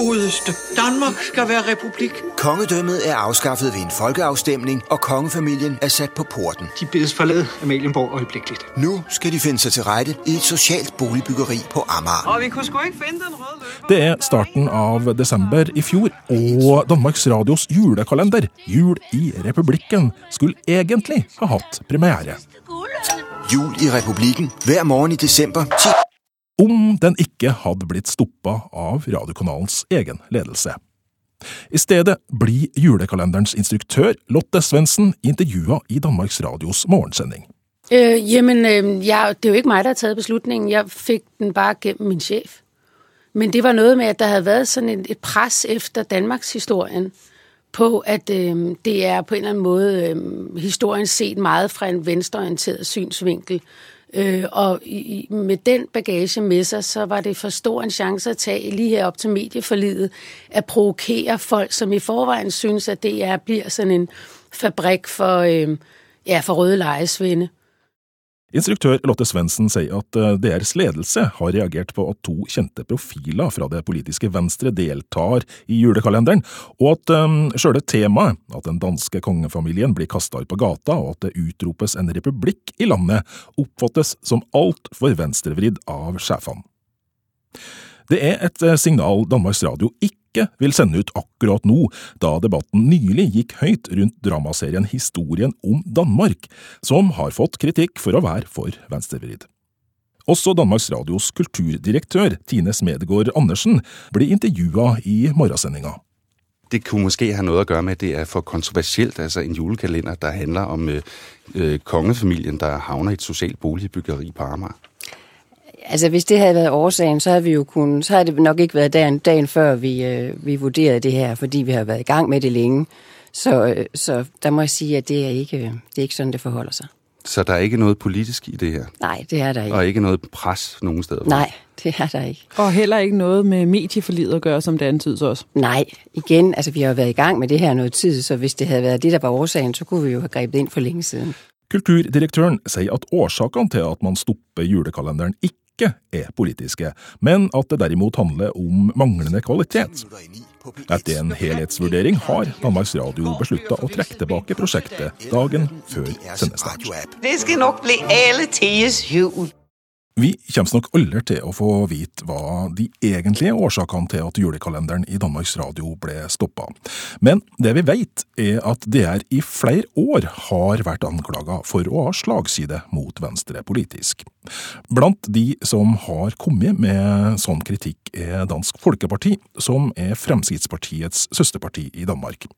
godeste. Danmark skal være republik. Kongedømmet er afskaffet ved en folkeafstemning, og kongefamilien er sat på porten. De bedes forlade Amalienborg øjeblikkeligt. Nu skal de finde sig til rette i et socialt boligbyggeri på Amager. Og vi kunne sgu ikke finde den røde løber. Det er starten av desember i fjor, og Danmarks Radios julekalender, Jul i republikken, skulle egentlig ha hatt premiere. Jul i republikken hver morgen i december 10. Om den ikke hadde blitt stoppa av radiokanalens egen ledelse. I stedet blir julekalenderens instruktør Lotte Svendsen intervjua i Danmarks Radios morgensending. Øh, jamen, øh, jeg, det er jo ikke meg der har taget beslutningen. Jeg fikk den bare gjennom min sjef. Men det var noe med, at det hadde vært sånn et, et press efter Danmarks historien på, at øh, det er på en eller annen måte øh, historien set meget fra en venstreorienteret synsvinkel. Øh, og i, med den bagage med sig, så var det for stor en chance at tage lige her op til medieforlidet, at provokere folk, som i forvejen synes, at DR er, bliver sådan en fabrik for, øh, ja, for røde lejesvende. Instruktør Lotte Svendsen sier at eh, deres ledelse har reagert på at to kjente profiler fra det politiske venstre deltar i julekalenderen, og at um, sjøle temaet, at den danske kongefamilien blir kasta ut på gata og at det utropes en republikk i landet, oppfattes som altfor venstrevridd av sjefene. Det er et eh, signal Danmarks Radio ikke vil sende ut akkurat nå, da debatten nylig gikk høyt rundt dramaserien Historien om Danmark, som har fått kritikk for å være for venstrevridd. Også Danmarks Radios kulturdirektør Tine Smedegård Andersen blir intervjua i morgensendinga. Det kunne måske ha noe å gjøre med, at det er for kontroversielt, altså en julekalender, der handler om øh, øh, kongefamilien, der havner i et sosialt boligbyggeri på Amager. Altså, hvis det havde været årsagen, så havde vi jo kun, så havde det nok ikke været dagen, dagen før, vi, øh, vi vurderede det her, fordi vi har været i gang med det længe. Så, øh, så der må jeg sige, at det er, ikke, det er ikke sådan, det forholder sig. Så der er ikke noget politisk i det her? Nej, det er der ikke. Og ikke noget pres nogen steder? Nej, det er der ikke. Og heller ikke noget med medieforlidet at gøre, som det antydes også? Nej, igen, altså vi har jo været i gang med det her noget tid, så hvis det havde været det, der var årsagen, så kunne vi jo have grebet ind for lenge siden. Kulturdirektøren sier at årsakene til at man stopper julekalenderen ikke er politiske, men at det derimot handler om manglende kvalitet. Etter en helhetsvurdering har Danmarks Radio beslutta å trekke tilbake prosjektet dagen før sendestart. Det skal nok bli alle tides jul. Vi kommer nok aldri til å få vite hva de egentlige årsakene til at julekalenderen i Danmarks Radio ble stoppa. Men det vi vet, er at DR i flere år har vært anklaga for å ha slagside mot venstre politisk. Blant de som har kommet med sånn kritikk, er Dansk Folkeparti, som er Fremskrittspartiets søsterparti i Danmark.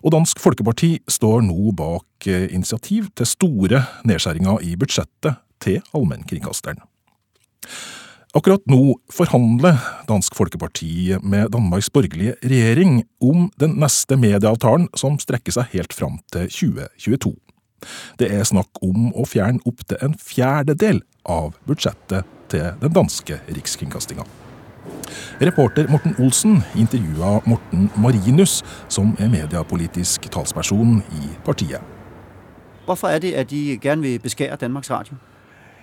Og Dansk Folkeparti står nå bak initiativ til store nedskjæringer i budsjettet til allmennkringkasteren. Akkurat nå forhandler Dansk Folkeparti med Danmarks borgerlige regjering om den neste medieavtalen som strekker seg helt fram til 2022. Det er snakk om å fjerne opptil en fjerdedel av budsjettet til den danske rikskringkastinga. Reporter Morten Olsen intervjua Morten Marinus, som er mediepolitisk talsperson i partiet. Hvorfor er det, at de gerne vil beskære Danmarks Radio?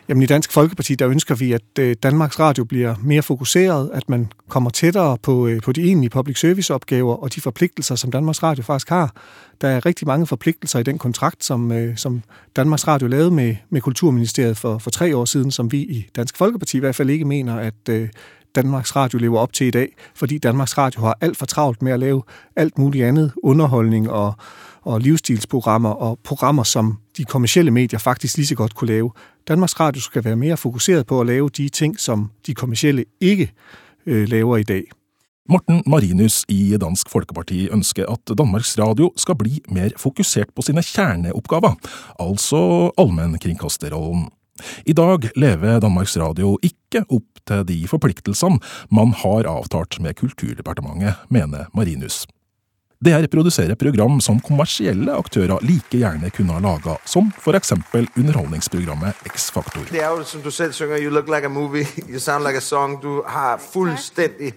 Jamen i Dansk Folkeparti, der ønsker vi, at øh, Danmarks Radio bliver mere fokuseret, at man kommer tættere på, øh, på de egentlige public service opgaver og de forpligtelser, som Danmarks Radio faktisk har. Der er rigtig mange forpligtelser i den kontrakt, som, øh, som Danmarks Radio lavede med, med Kulturministeriet for, for tre år siden, som vi i Dansk Folkeparti i hvert fald ikke mener, at Danmarks Radio lever op til i dag, fordi Danmarks Radio har alt for travlt med at lave alt muligt andet, underholdning og, og livsstilsprogrammer og programmer, som de kommersielle medier faktisk lige så godt kunne lave. Danmarks Radio skal være mere fokuseret på at lave de ting, som de kommersielle ikke øh, laver i dag. Morten Marinus i Dansk Folkeparti ønsker at Danmarks Radio skal bli mer fokusert på sine kjerneoppgaver, altså allmennkringkasterrollen. I dag lever Danmarks Radio ikke opp til de forpliktelsene man har avtalt med Kulturdepartementet, mener Marinus. DR produserer program som kommersielle aktører like gjerne kunne ha laga, som eksempel underholdningsprogrammet X-Faktor. Det er jo som du selv synger, you look like a movie, you sound like a song. Du har fullstendig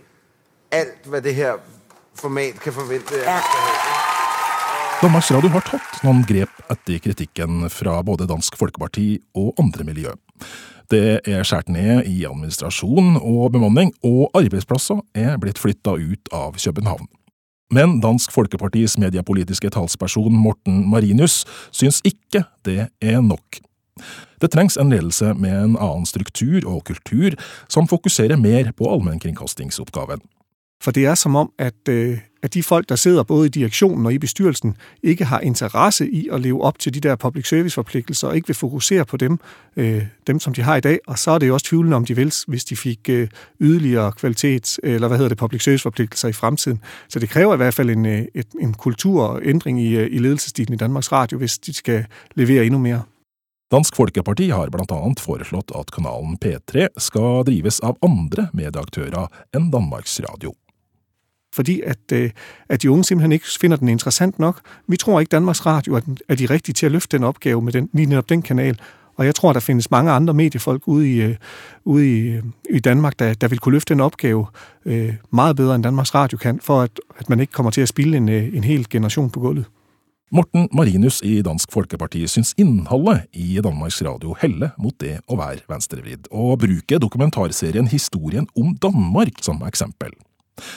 alt hva det her format kan forvente. Danmarks Radio har tatt noen grep etter kritikken fra både Dansk Folkeparti og andre miljø. Det er skåret ned i administrasjon og bemanning, og arbeidsplasser er blitt flytta ut av København. Men Dansk Folkepartis mediepolitiske talsperson Morten Marinus syns ikke det er nok. Det trengs en ledelse med en annen struktur og kultur, som fokuserer mer på allmennkringkastingsoppgaven. For det er som om, at, øh, at de folk, der sidder både i direktionen og i bestyrelsen, ikke har interesse i at leve op til de der public service forpligtelser, og ikke vil fokusere på dem, øh, dem som de har i dag. Og så er det jo også tvivlende, om de vil, hvis de fik øh, yderligere kvalitets, eller hvad hedder det, public service forpligtelser i fremtiden. Så det kræver i hvert fald en, øh, et, en kulturændring i, øh, i ledelsestilen i Danmarks Radio, hvis de skal levere endnu mere. Dansk Folkeparti har blant annet foreslått at kanalen P3 skal drives av andre medieaktører enn Danmarks Radio. Fordi at, øh, at de unge simpelthen ikke finder den interessant nok. Vi tror ikke, Danmarks Radio er, de rigtige til at løfte den opgave med den, lige netop den kanal. Og jeg tror, der findes mange andre mediefolk ude i, øh, ude i, øh, i Danmark, der, der vil kunne løfte den opgave øh, meget bedre, end Danmarks Radio kan, for at, at man ikke kommer til at spille en, en hel generation på gulvet. Morten Marinus i Dansk Folkeparti syns innholdet i Danmarks Radio heller mot det å være venstrevridd, og bruker dokumentarserien Historien om Danmark som eksempel.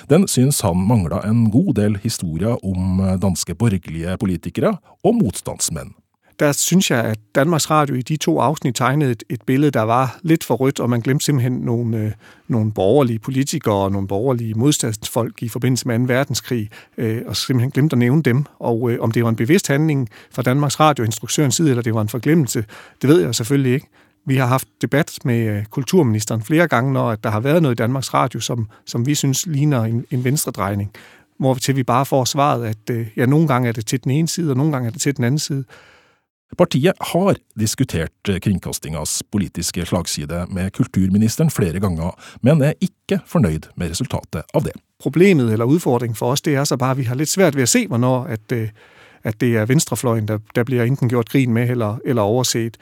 Den syns han mangla en god del historier om danske borgerlige politikere og motstandsmenn. Der synes jeg, at Danmarks Radio i de to afsnit tegnede et, et billede, der var lidt for rødt, og man glemte simpelthen nogle, øh, borgerlige politikere og nogle borgerlige modstandsfolk i forbindelse med 2. verdenskrig, øh, og simpelthen glemte at nævne dem. Og øh, om det var en bevidst handling fra Danmarks Radio-instruktørens side, eller det var en forglemmelse, det ved jeg selvfølgelig ikke. Vi har haft debat med øh, kulturministeren flere gange, når der har været noget i Danmarks Radio, som, som vi synes ligner en, en venstredrejning, hvor til vi bare får svaret, at øh, ja, nogle gange er det til den ene side, og nogle gange er det til den anden side. Partiet har diskutert kringkastingas politiske slagside med kulturministeren flere ganger, men er ikke fornøyd med resultatet av det. Problemet eller utfordringen for oss det er så bare, at vi har litt svært ved å se, hvornår at, øh, at det er venstrefløyen der, der blir enten gjort grin med eller, eller overset.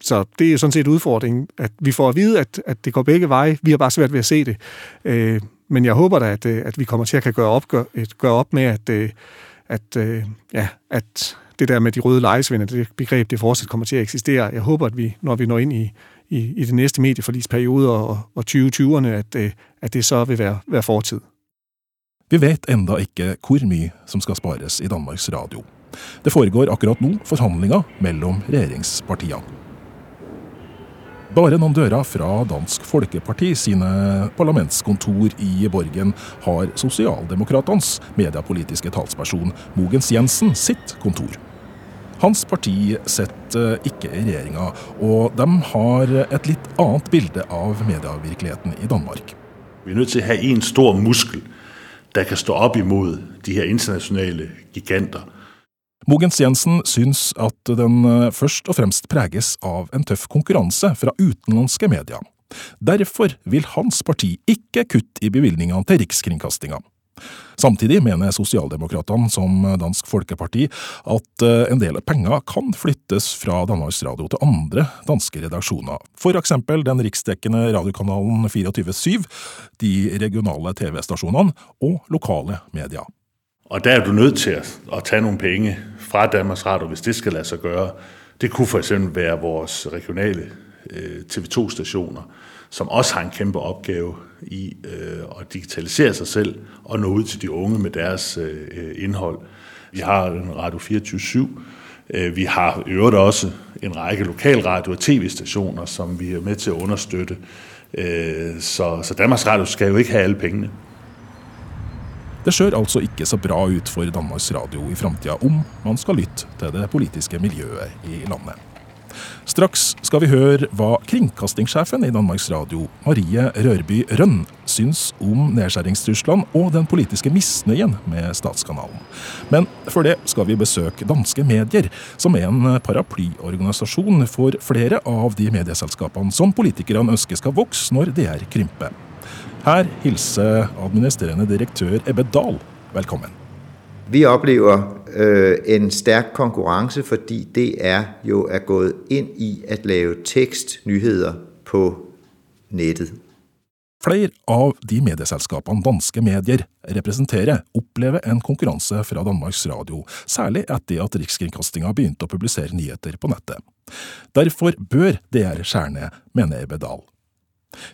Så det er sådan set udfordringen, at vi får at vide, at, at det går begge veje. Vi har bare svært ved at se det. Øh, men jeg håber da, at, øh, at vi kommer til at kan gøre op, gøre, gøre op med, at, øh, at, ja, at det der med de røde lejesvinder, det begreb, det fortsat kommer til at eksistere. Jeg håber, at vi, når vi når ind i, i, i det næste medieforlisperiode og, og 2020'erne, at, at det så vil være, være fortid. Vi vet enda ikke hvor mye som skal spares i Danmarks Radio. Det foregår akkurat nå forhandlinger mellom regjeringspartiene. Bare noen dører fra Dansk Folkeparti sine parlamentskontor i Borgen har Sosialdemokratenes mediepolitiske talsperson Mogens Jensen sitt kontor. Hans parti sitter ikke i regjeringa, og de har et litt annet bilde av medievirkeligheten i Danmark. Vi er nødt til å ha en stor muskel der kan stå opp imot de her internasjonale giganter. Mogens Jensen syns at den eh, først og fremst preges av en tøff konkurranse fra utenlandske medier. Derfor vil hans parti ikke kutte i bevilgningene til Rikskringkastinga. Samtidig mener sosialdemokratene, som Dansk Folkeparti, at eh, en del penger kan flyttes fra Danmarks Radio til andre danske redaksjoner, for eksempel den riksdekkende radiokanalen 24-7, de regionale TV-stasjonene og lokale medier. Og der er du nødt til at, at tage nogle penge fra Danmarks Radio, hvis det skal lade sig gøre. Det kunne for eksempel være vores regionale øh, TV2-stationer, som også har en kæmpe opgave i øh, at digitalisere sig selv og nå ud til de unge med deres øh, indhold. Vi har en Radio 24-7. Øh, vi har øvrigt også en række lokalradio- og tv-stationer, som vi er med til at understøtte. Øh, så, så Danmarks Radio skal jo ikke have alle pengene. Det ser altså ikke så bra ut for Danmarks Radio i framtida om man skal lytte til det politiske miljøet i landet. Straks skal vi høre hva kringkastingssjefen i Danmarks Radio, Marie Rørby Rønn, syns om nedskjæringstruslene og den politiske misnøyen med statskanalen. Men før det skal vi besøke Danske Medier, som er en paraplyorganisasjon for flere av de medieselskapene som politikerne ønsker skal vokse når det er krympe. Her hilser administrerende direktør Ebbe Dahl velkommen. Vi oplever øh, en stærk konkurrence, fordi DR jo er gået ind i at lave tekstnyheder på nettet. Flere av de medieselskapene danske medier representerer, opplever en konkurranse fra Danmarks Radio, særlig etter at Rikskringkastinga begynte å publisere nyheter på nettet. Derfor bør DR skjerne, mener Ebedal.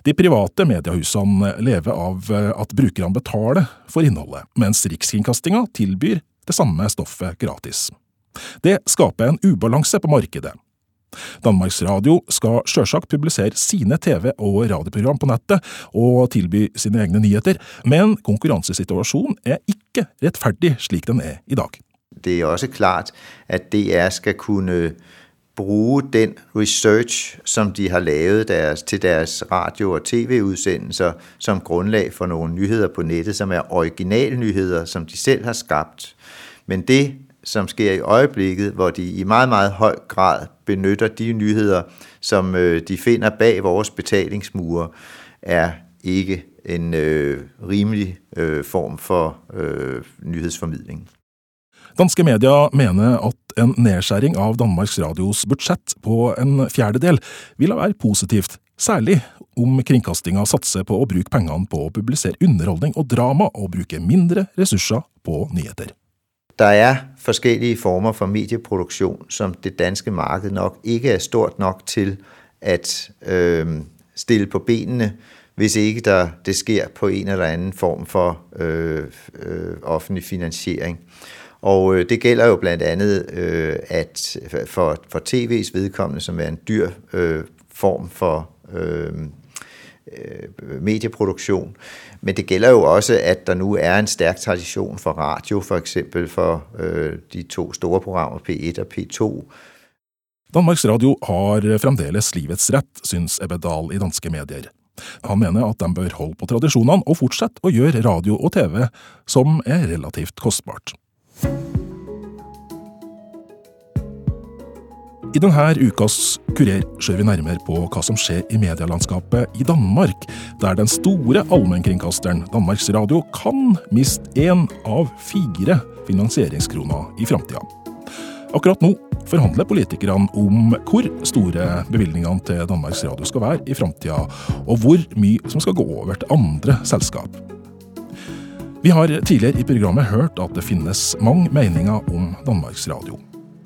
De private mediehusene lever av at brukerne betaler for innholdet, mens Rikskringkastinga tilbyr det samme stoffet gratis. Det skaper en ubalanse på markedet. Danmarks Radio skal sjølsagt publisere sine TV- og radioprogram på nettet og tilby sine egne nyheter, men konkurransesituasjonen er ikke rettferdig slik den er i dag. Det er også klart at DR skal kunne bruge den research, som de har lavet deres, til deres radio- og tv-udsendelser, som grundlag for nogle nyheder på nettet, som er originalnyheder, som de selv har skabt. Men det, som sker i øjeblikket, hvor de i meget, meget høj grad benytter de nyheder, som øh, de finder bag vores betalingsmure, er ikke en øh, rimelig øh, form for øh, nyhedsformidling. Danske medier mener at en nedskjæring av Danmarks Radios budsjett på en fjerdedel ville være positivt, særlig om kringkastinga satser på å bruke pengene på å publisere underholdning og drama, og bruke mindre ressurser på nyheter. Der er forskellige former for medieproduksjon som det danske markedet nok ikke er stort nok til at øh, stille på benene, hvis ikke der, det sker på en eller anden form for øh, øh, offentlig finansiering. Og øh, det gælder jo blandt andet øh, at for, for tv's vedkommende, som er en dyr øh, form for øh, øh, medieproduktion. Men det gælder jo også, at der nu er en stærk tradition for radio, for eksempel for øh, de to store programmer P1 og P2. Danmarks Radio har fremdeles livets rett, syns Ebbedal i danske medier. Han mener at de bør holde på tradisjonene og fortsette å gjøre radio og TV, som er relativt kostbart. I denne ukas Kurer ser vi nærmere på hva som skjer i medielandskapet i Danmark, der den store allmennkringkasteren Danmarks Radio kan miste én av fire finansieringskroner i framtida. Akkurat nå forhandler politikerne om hvor store bevilgningene til Danmarks Radio skal være i framtida, og hvor mye som skal gå over til andre selskap. Vi har tidligere i programmet hørt at det finnes mange meninger om Danmarks Radio.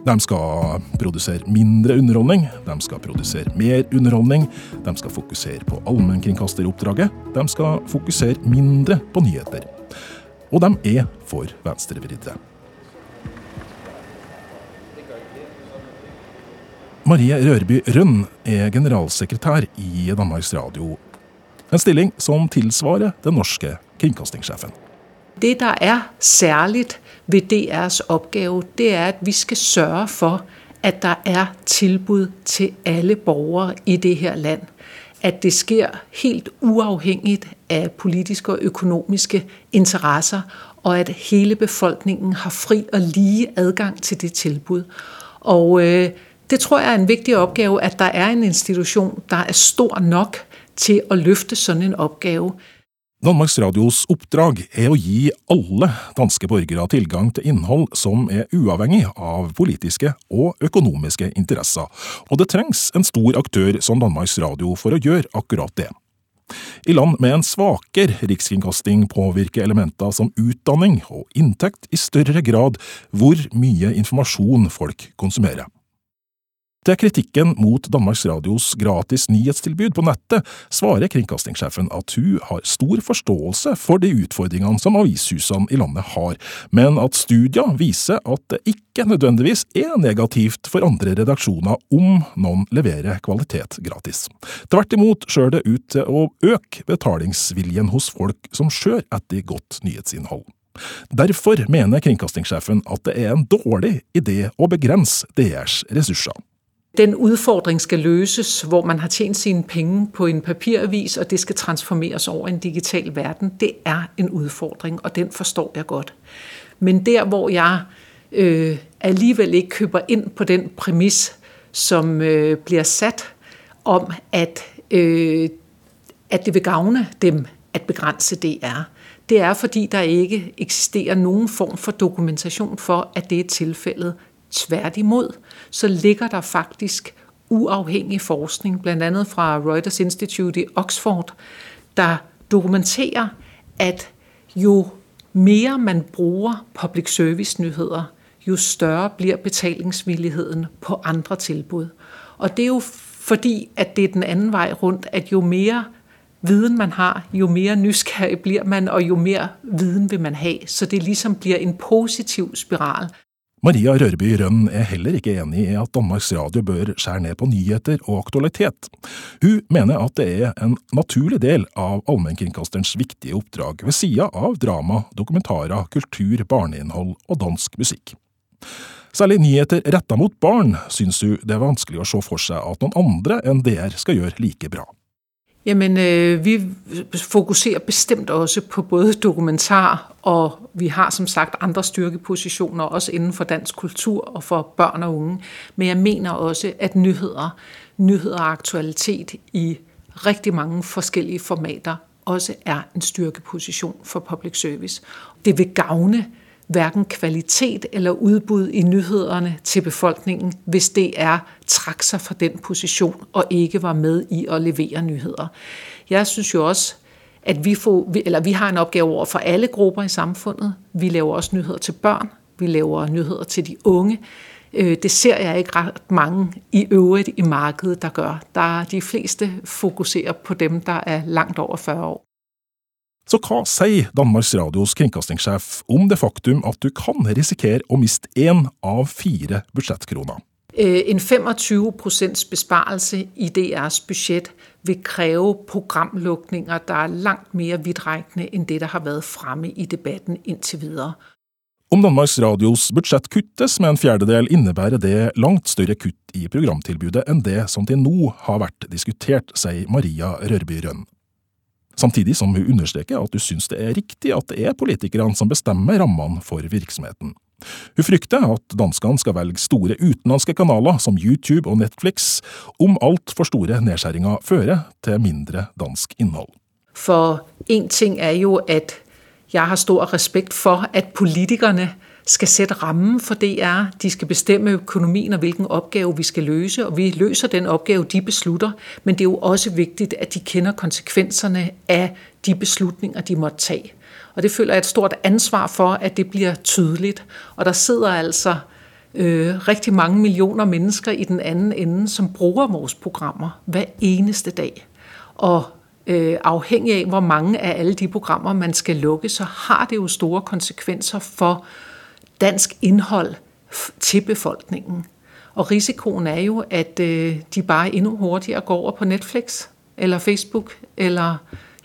De skal produsere mindre underholdning, de skal produsere mer underholdning, de skal fokusere på allmennkringkasteroppdraget, de skal fokusere mindre på nyheter. Og de er for venstrevridde. Marie Rørby Rønn er generalsekretær i Danmarks Radio, en stilling som tilsvarer den norske kringkastingssjefen. Det, der er særligt ved DR's oppgave, det er, at vi skal sørge for, at der er tilbud til alle borgere i det her land. At det sker helt uavhengig av politiske og økonomiske interesser, og at hele befolkningen har fri og lige adgang til det tilbud. Og øh, det tror jeg er en viktig oppgave, at der er en institution, der er stor nok til å løfte sånn en opgave. Danmarks Radios oppdrag er å gi alle danske borgere tilgang til innhold som er uavhengig av politiske og økonomiske interesser, og det trengs en stor aktør som Danmarks Radio for å gjøre akkurat det. I land med en svakere rikskringkasting påvirker elementer som utdanning og inntekt i større grad hvor mye informasjon folk konsumerer. Til kritikken mot Danmarks Radios gratis nyhetstilbud på nettet svarer kringkastingssjefen at hun har stor forståelse for de utfordringene som avishusene i landet har, men at studier viser at det ikke nødvendigvis er negativt for andre redaksjoner om noen leverer kvalitet gratis. Tvert imot ser det ut til å øke betalingsviljen hos folk som skjør etter godt nyhetsinnhold. Derfor mener kringkastingssjefen at det er en dårlig idé å begrense DRs ressurser. Den udfordring skal løses, hvor man har tjent sine penge på en papiravis, og det skal transformeres over en digital verden. Det er en udfordring, og den forstår jeg godt. Men der, hvor jeg øh, alligevel ikke køber ind på den præmis, som øh, bliver sat om, at, øh, at det vil gavne dem at begrænse DR, det er, fordi der ikke eksisterer nogen form for dokumentation for, at det er tilfældet. Tværtimod, så ligger der faktisk uafhængig forskning, bl.a. fra Reuters Institute i Oxford, der dokumenterer, at jo mere man bruger public service nyheder, jo større bliver betalingsvilligheden på andre tilbud. Og det er jo fordi, at det er den anden vej rundt, at jo mere viden man har, jo mere nysgerrig bliver man, og jo mere viden vil man have. Så det ligesom bliver en positiv spiral. Maria Rørby Rønn er heller ikke enig i at Danmarks Radio bør skjære ned på nyheter og aktualitet. Hun mener at det er en naturlig del av allmennkringkasterens viktige oppdrag, ved sida av drama, dokumentarer, kultur, barneinnhold og dansk musikk. Særlig nyheter retta mot barn synes hun det er vanskelig å se for seg at noen andre enn DR skal gjøre like bra. Jamen, øh, vi fokuserer bestemt også på både dokumentar, og vi har som sagt andre styrkepositioner, også inden for dansk kultur og for børn og unge. Men jeg mener også, at nyheder, nyheder og aktualitet i rigtig mange forskellige formater, også er en styrkeposition for public service. Det vil gavne hverken kvalitet eller udbud i nyhederne til befolkningen, hvis er trak sig fra den position og ikke var med i at levere nyheder. Jeg synes jo også, at vi, får, eller vi har en opgave over for alle grupper i samfundet. Vi laver også nyheder til børn, vi laver nyheder til de unge. Øh, det ser jeg ikke ret mange i øvrigt i markedet, der gør. Der er de fleste fokuserer på dem, der er langt over 40 år. Så hva sier Danmarks Radios kringkastingssjef om det faktum at du kan risikere å miste én av fire budsjettkroner? Øh, en 25% besparelse i DRs budsjett vil kreve programlukninger, der er langt mer vidtrekkende enn det, der har vært fremme i debatten inntil videre. Om Danmarks Radios budsjett kuttes med en fjerdedel, innebærer det langt større kutt i programtilbudet enn det som til nå har vært diskutert, sier Maria Rørby Rønn samtidig som hun understreker at hun synes det er riktig at det er politikerne som bestemmer rammene for virksomheten. Hun frykter at danskene skal velge store utenlandske kanaler som YouTube og Netflix, om altfor store nedskjæringer fører til mindre dansk innhold. For én ting er jo at jeg har stor respekt for at politikerne skal sætte rammen for DR. De skal bestemme økonomien og hvilken opgave vi skal løse, og vi løser den opgave, de beslutter. Men det er jo også vigtigt, at de kender konsekvenserne af de beslutninger, de måtte tage. Og det føler jeg et stort ansvar for, at det bliver tydeligt. Og der sidder altså øh, rigtig mange millioner mennesker i den anden ende, som bruger vores programmer hver eneste dag. Og øh, afhængig af, hvor mange af alle de programmer, man skal lukke, så har det jo store konsekvenser for dansk indhold til befolkningen. Og risikoen er jo, at øh, de bare endnu hurtigere går over på Netflix, eller Facebook, eller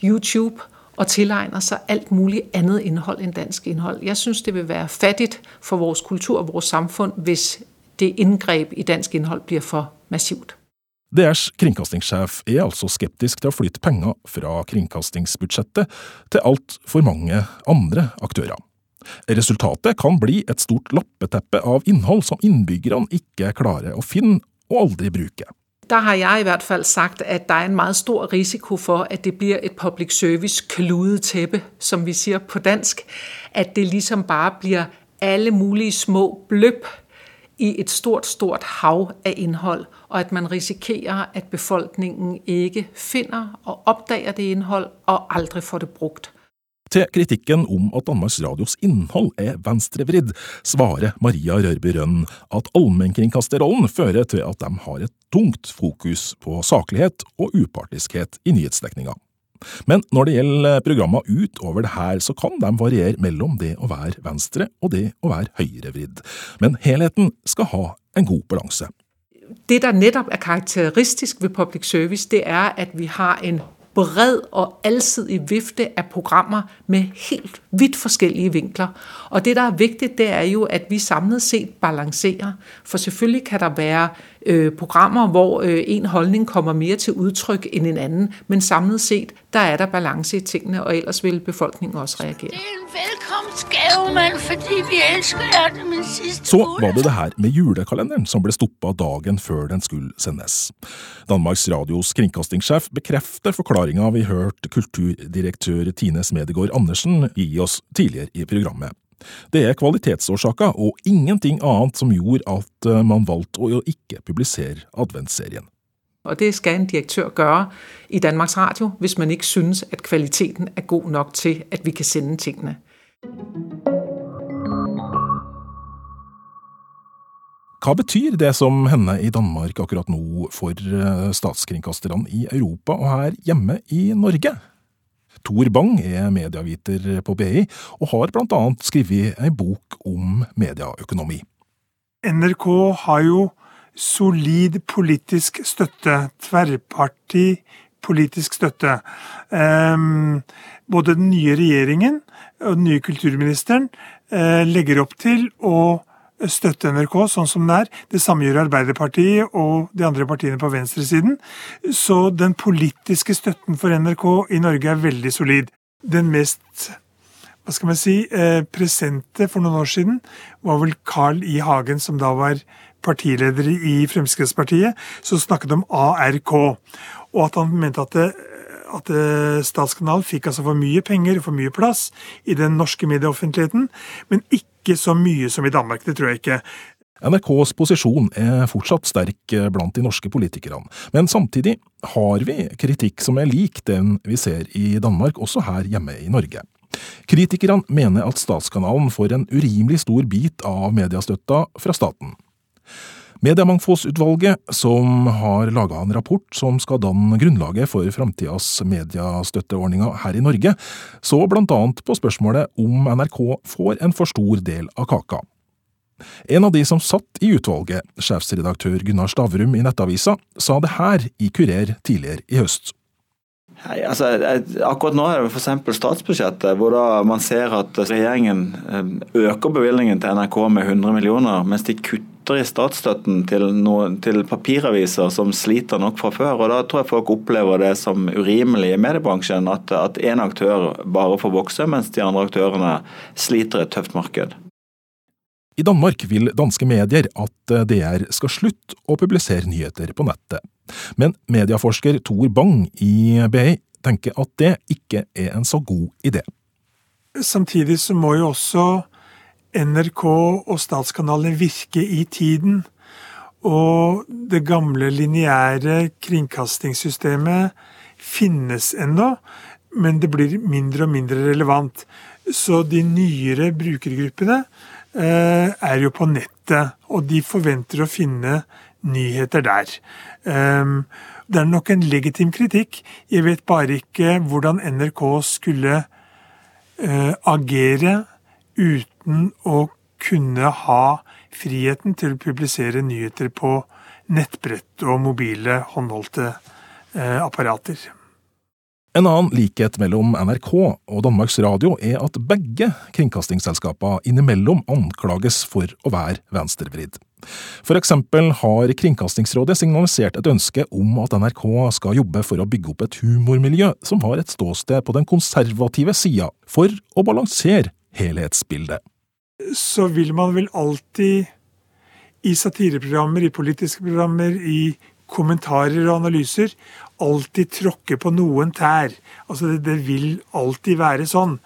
YouTube, og tilegner sig alt muligt andet indhold end dansk indhold. Jeg synes, det vil være fattigt for vores kultur og vores samfund, hvis det indgreb i dansk indhold bliver for massivt. DRs kringkastingssjef er altså skeptisk til å flytte penger fra kringkastingsbudsjettet til alt for mange andre aktører. Resultatet kan bli et stort lappeteppe av innhold som innbyggerne ikke klarer å finne og aldri bruke. Der har jeg i hvert fall sagt, at der er en meget stor risiko for, at det blir et public service kludetæppe, som vi sier på dansk. At det liksom bare blir alle mulige små bløpp i et stort, stort hav av innhold. og at man risikerer, at befolkningen ikke finner og opdager det innhold, og aldri får det brugt. Til kritikken om at Danmarks Radios innhold er venstrevridd, svarer Maria Rørby Rønn at allmennkringkasterrollen fører til at de har et tungt fokus på saklighet og upartiskhet i nyhetsdekninga. Men når det gjelder programmer utover det her, så kan de variere mellom det å være venstre og det å være høyrevridd. Men helheten skal ha en god balanse. Det, der nettopp er karakteristisk ved public service, det er, at vi har en bred og alsidig vifte af programmer med helt vidt forskellige vinkler. Og det, der er vigtigt, det er jo, at vi samlet set balancerer. For selvfølgelig kan der være øh, programmer, hvor øh, en holdning kommer mere til udtryk end en anden, men samlet set, der er der balance i tingene, og ellers vil befolkningen også reagere. Det er en velkomstgave, mand, fordi vi elsker jer det min sidste Så var det det her med julekalenderen som ble stoppa dagen før den skulle sendes. Danmarks Radios kringkastingssjef bekrefter forklaringa vi hørte kulturdirektør Tine Smedegård Andersen gi oss tidligere i programmet. Det er kvalitetsårsaker og ingenting annet som gjorde at eh, man valgte å ikke publisere adventsserien. Og det skal en direktør gøre i Danmarks Radio, hvis man ikke synes, at kvaliteten er god nok til, at vi kan sende tingene. Hva betyr det som hender i Danmark akkurat nå for eh, statskringkasterne i Europa og her hjemme i Norge? Tor Bang er medieviter på BI, og har blant annet skrevet ei bok om medieøkonomi. NRK har jo solid politisk støtte, tverrparti politisk støtte. Um, både den nye regjeringen og den nye kulturministeren uh, legger opp til å støtte NRK sånn som det er. Det samme gjør Arbeiderpartiet og de andre partiene på venstresiden. Så den politiske støtten for NRK i Norge er veldig solid. Den mest hva skal man si, eh, presente for noen år siden var vel Carl I. Hagen, som da var partileder i Fremskrittspartiet, som snakket om ARK. Og at han mente at det, at Statskanalen fikk altså for mye penger og for mye plass i den norske medieoffentligheten, men ikke så mye som i Danmark. Det tror jeg ikke. NRKs posisjon er fortsatt sterk blant de norske politikerne, men samtidig har vi kritikk som er lik den vi ser i Danmark, også her hjemme i Norge. Kritikerne mener at Statskanalen får en urimelig stor bit av mediestøtta fra staten. Mediemangfoldsutvalget, som har laga en rapport som skal danne grunnlaget for framtidas mediestøtteordninger her i Norge, så annet på spørsmålet om NRK får en for stor del av kaka. En av de som satt i utvalget, sjefsredaktør Gunnar Stavrum i Nettavisa, sa det her i Kurer tidligere i høst. Hei, altså, akkurat nå er det f.eks. statsbudsjettet, hvor man ser at regjeringen eh, øker bevilgningen til NRK med 100 millioner, mens de kutter i statsstøtten til, noe, til papiraviser som sliter nok fra før. og Da tror jeg folk opplever det som urimelig i mediebransjen at én aktør bare får vokse, mens de andre aktørene sliter i et tøft marked. I Danmark vil danske medier at DR skal slutte å publisere nyheter på nettet. Men medieforsker Tor Bang i BI tenker at det ikke er en så god idé. Samtidig så må jo også NRK og statskanalene virke i tiden. Og det gamle lineære kringkastingssystemet finnes ennå, men det blir mindre og mindre relevant. Så de nyere brukergruppene Eh, er jo på nettet, og de forventer å finne nyheter der. Eh, det er nok en legitim kritikk. Jeg vet bare ikke hvordan NRK skulle eh, agere uten å kunne ha friheten til å publisere nyheter på nettbrett og mobile håndholdte eh, apparater. En annen likhet mellom NRK og Danmarks Radio er at begge kringkastingsselskapene innimellom anklages for å være venstrevridd. For eksempel har Kringkastingsrådet signalisert et ønske om at NRK skal jobbe for å bygge opp et humormiljø som har et ståsted på den konservative sida, for å balansere helhetsbildet. Så vil man vel alltid i satireprogrammer, i politiske programmer, i kommentarer og analyser alltid tråkke på noen tær. Altså det, det, vil alltid være sånn.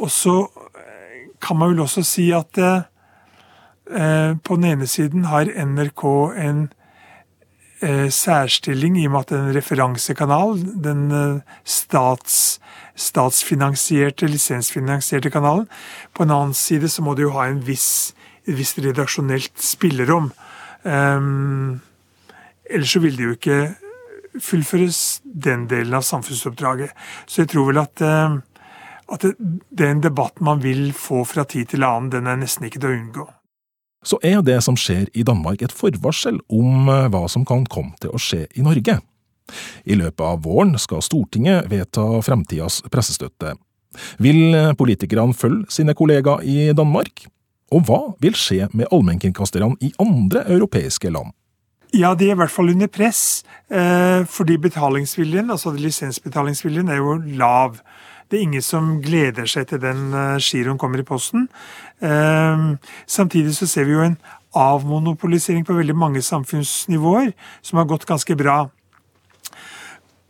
Og så eh, kan man vel også si at eh, på den ene siden har NRK en eh, særstilling i og med at en referansekanal. Den eh, stats, statsfinansierte, lisensfinansierte kanalen. På en annen side så må det jo ha en viss, et visst redaksjonelt spillerom. Um, ellers så vil det jo ikke fullføres den delen av samfunnsoppdraget. Så jeg tror vel at, eh, at den debatten man vil få fra tid til annen, den er nesten ikke til å unngå. Så er det som skjer i Danmark et forvarsel om eh, hva som kan komme til å skje i Norge. I løpet av våren skal Stortinget vedta fremtidas pressestøtte. Vil politikerne følge sine kollegaer i Danmark? Og hva vil skje med allmennkringkasterne i andre europeiske land? Ja, de er i hvert fall under press, eh, fordi betalingsviljen, altså lisensbetalingsviljen, er jo lav. Det er ingen som gleder seg til den eh, giroen kommer i posten. Eh, samtidig så ser vi jo en avmonopolisering på veldig mange samfunnsnivåer, som har gått ganske bra.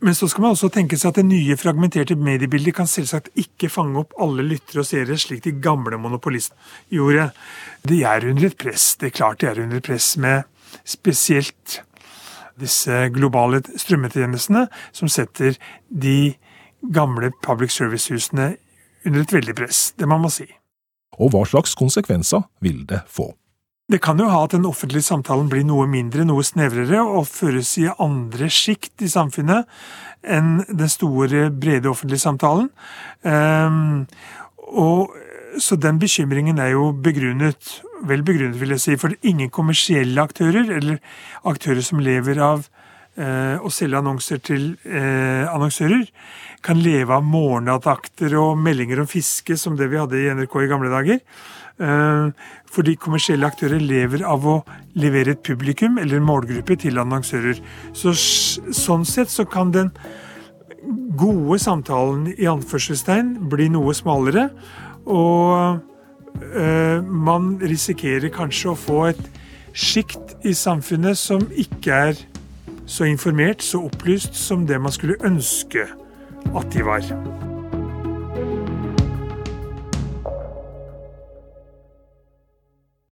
Men så skal man også tenke seg at det nye fragmenterte mediebildet kan selvsagt ikke fange opp alle lyttere og seere, slik de gamle monopolistene gjorde. De er under et press. Det er klart de er under et press med spesielt disse globale strømmetjenestene, som setter de gamle public service-husene under et veldig press. Det man må si. Og hva slags konsekvenser vil det få? Det kan jo ha at den offentlige samtalen blir noe mindre, noe snevrere, og føres i andre sjikt i samfunnet enn den store, brede offentlige samtalen. Um, og, så den bekymringen er jo begrunnet, vel begrunnet, vil jeg si, for ingen kommersielle aktører, eller aktører som lever av uh, å selge annonser til eh, annonsører, kan leve av morgenattakter og meldinger om fiske, som det vi hadde i NRK i gamle dager. Eh, fordi kommersielle aktører lever av å levere et publikum eller en målgruppe til annonsører. Så, sånn sett så kan den gode samtalen i anførselstegn bli noe smalere. Og eh, man risikerer kanskje å få et sjikt i samfunnet som ikke er så informert, så opplyst som det man skulle ønske at de var.